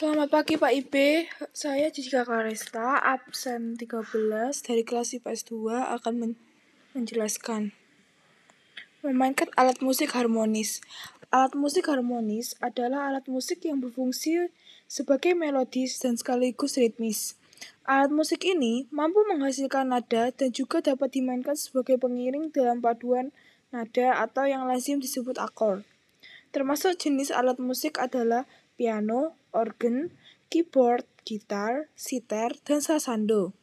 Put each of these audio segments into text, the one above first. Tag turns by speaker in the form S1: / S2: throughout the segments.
S1: Selamat pagi Pak Ibe, saya Jessica Claresta, absen 13 dari kelas IPS 2 akan men menjelaskan. Memainkan alat musik harmonis. Alat musik harmonis adalah alat musik yang berfungsi sebagai melodis dan sekaligus ritmis. Alat musik ini mampu menghasilkan nada dan juga dapat dimainkan sebagai pengiring dalam paduan nada atau yang lazim disebut akord. Termasuk jenis alat musik adalah piano, organ, keyboard, gitar, sitar, dan sasando.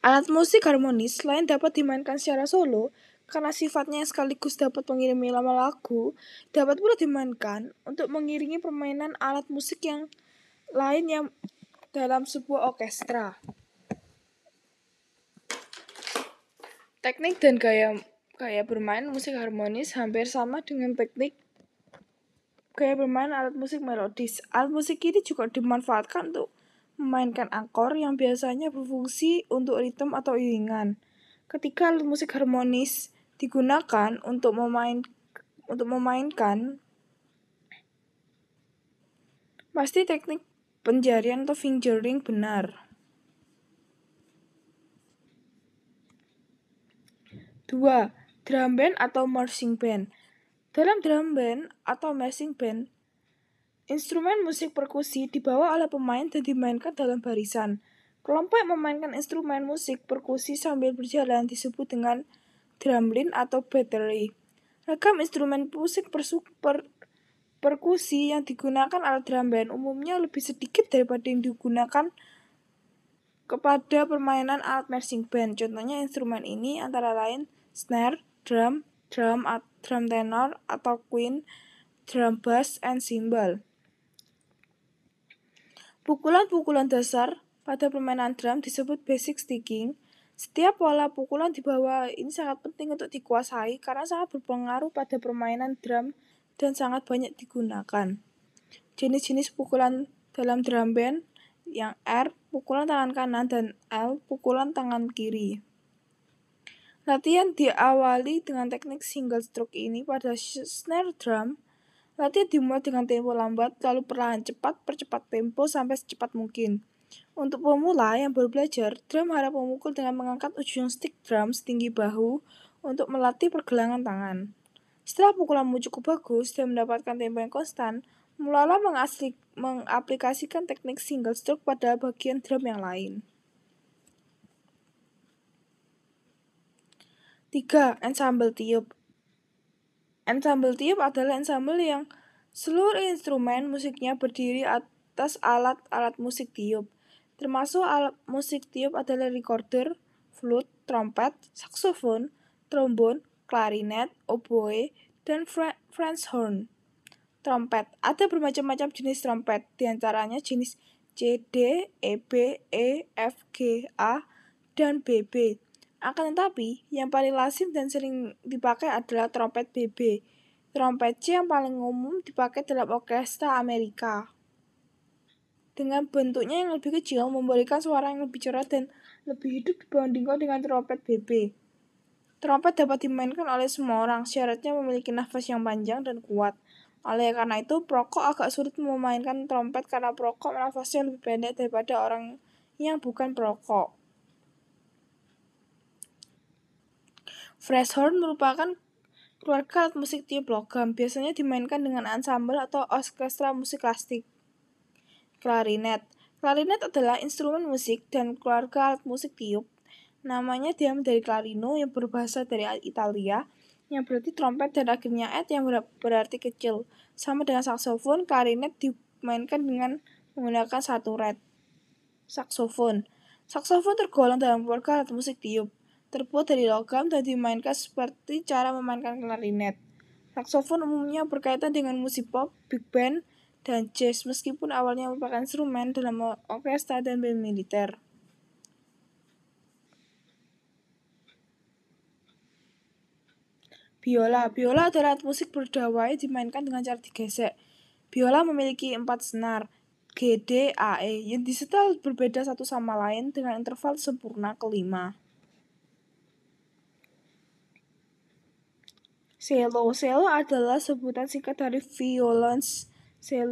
S1: Alat musik harmonis selain dapat dimainkan secara solo, karena sifatnya sekaligus dapat mengiringi lama lagu, dapat pula dimainkan untuk mengiringi permainan alat musik yang lain yang dalam sebuah orkestra. Teknik dan gaya gaya bermain musik harmonis hampir sama dengan teknik gaya bermain alat musik melodis. Alat musik ini juga dimanfaatkan untuk memainkan akor yang biasanya berfungsi untuk ritme atau iringan. Ketika alat musik harmonis digunakan untuk memain untuk memainkan pasti teknik penjarian atau fingering benar. Dua, drum band atau marching band. Dalam drum band atau marching band, instrumen musik perkusi dibawa oleh pemain dan dimainkan dalam barisan. Kelompok yang memainkan instrumen musik perkusi sambil berjalan disebut dengan drumlin atau battery. Ragam instrumen musik per, perkusi yang digunakan alat drum band umumnya lebih sedikit daripada yang digunakan kepada permainan alat marching band. Contohnya instrumen ini antara lain snare, drum, drum, drum tenor atau queen, drum bass, and cymbal. Pukulan-pukulan dasar pada permainan drum disebut basic sticking. Setiap pola pukulan di bawah ini sangat penting untuk dikuasai karena sangat berpengaruh pada permainan drum dan sangat banyak digunakan. Jenis-jenis pukulan dalam drum band yang R, pukulan tangan kanan, dan L, pukulan tangan kiri. Latihan diawali dengan teknik single stroke ini pada snare drum. Latihan dimulai dengan tempo lambat, lalu perlahan cepat, percepat tempo sampai secepat mungkin. Untuk pemula yang baru belajar, drum harap memukul dengan mengangkat ujung stick drum setinggi bahu untuk melatih pergelangan tangan. Setelah pukulanmu cukup bagus dan mendapatkan tempo yang konstan, mulailah mengaplikasikan teknik single stroke pada bagian drum yang lain. 3. Ensemble tiup Ensemble tiup adalah ensemble yang seluruh instrumen musiknya berdiri atas alat-alat musik tiup. Termasuk alat musik tiup adalah recorder, flute, trompet, saksofon, trombon, klarinet, oboe, dan French horn. Trompet. Ada bermacam-macam jenis trompet, di antaranya jenis C, D, E, B, E, F, G, A, dan BB. Akan tetapi, yang paling lazim dan sering dipakai adalah trompet BB. Trompet C yang paling umum dipakai dalam orkestra Amerika. Dengan bentuknya yang lebih kecil, memberikan suara yang lebih cerah dan lebih hidup dibandingkan dengan trompet BB. Trompet dapat dimainkan oleh semua orang, syaratnya memiliki nafas yang panjang dan kuat. Oleh karena itu, perokok agak sulit memainkan trompet karena perokok nafasnya lebih pendek daripada orang yang bukan perokok. Fresh horn merupakan keluarga alat musik tiup logam, biasanya dimainkan dengan ensemble atau orkestra musik klasik. Klarinet Klarinet adalah instrumen musik dan keluarga alat musik tiup. Namanya diambil dari clarino yang berbahasa dari Italia, yang berarti trompet dan akhirnya et yang berarti kecil. Sama dengan saksofon, klarinet dimainkan dengan menggunakan satu red. Saksofon Saksofon tergolong dalam keluarga alat musik tiup terbuat dari logam dan dimainkan seperti cara memainkan klarinet. Saksofon umumnya berkaitan dengan musik pop, big band, dan jazz meskipun awalnya merupakan instrumen dalam orkestra dan band militer. Biola Biola adalah alat musik berdawai dimainkan dengan cara digesek. Biola memiliki empat senar, G, D, A, E, yang disetel berbeda satu sama lain dengan interval sempurna kelima. Cello. Cello adalah sebutan singkat dari violence. Cello